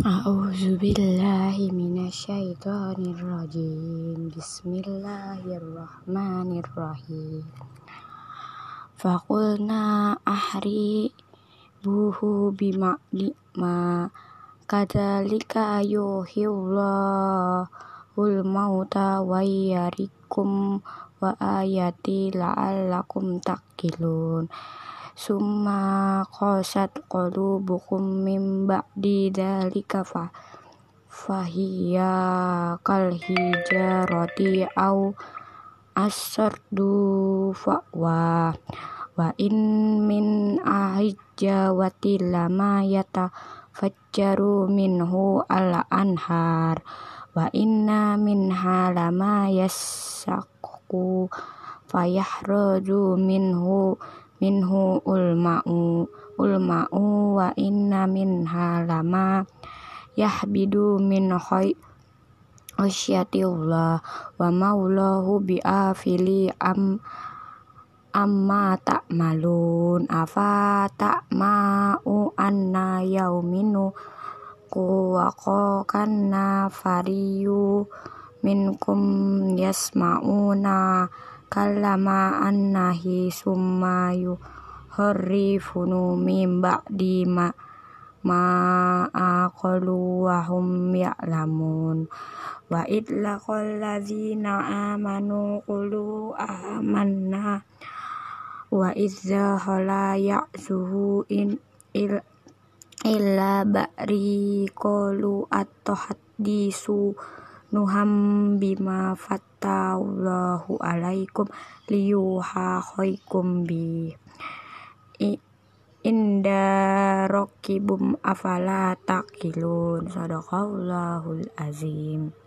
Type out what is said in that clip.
A'udzu billahi minasyaitonir rajim. Bismillahirrahmanirrahim. Faqulna ahri buhu bima'di ma kadzalika yuhyillahul mauta wa yarikum wa ayati la'allakum taqilun. Summa qasat qulubukum min ba'di dzalika fa fahiya kal hijarati au asardu fa'wa. Wa in min ahijawati lama yatafajjaru minhu al anhar wa inna minha lama yashaqqu fayahruju minhu minhu ulma'u ulma'u wa inna minha lama yahbidu min khai khasyatillah wa maulahu biafili am amma ta'malun. Afa ta'ma'u anna yauminu ku waqakanna fariyu minkum yasma'una kallama annahi summa yuharrifunu mim ba'di ma ma aqalu wa hum ya'lamun. Wa idlaqal ladzina amanu qulu amanna wa idza hala ya'zuhu in il illa ba'ri qalu at-tahdisu nuham bima fattahullahu alaikum liyuha khaikum bi. Inda rakibum afala taqilun. Sadaqallahul azim